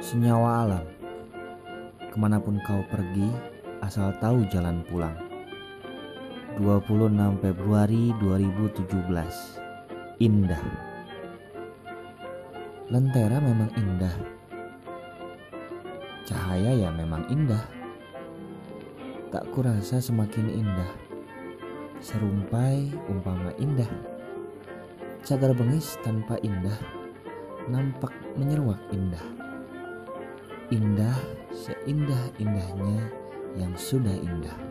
senyawa alam. Ke mana pun kau pergi, asal tahu jalan pulang. 26 Februari 2017 Indah. Lentera memang indah. Cahaya ya memang indah. Tak kurasa semakin indah. Serumpai umpama indah. Cagar bengis tanpa indah. Nampak menyeruak indah Indah seindah-indahnya yang sudah indah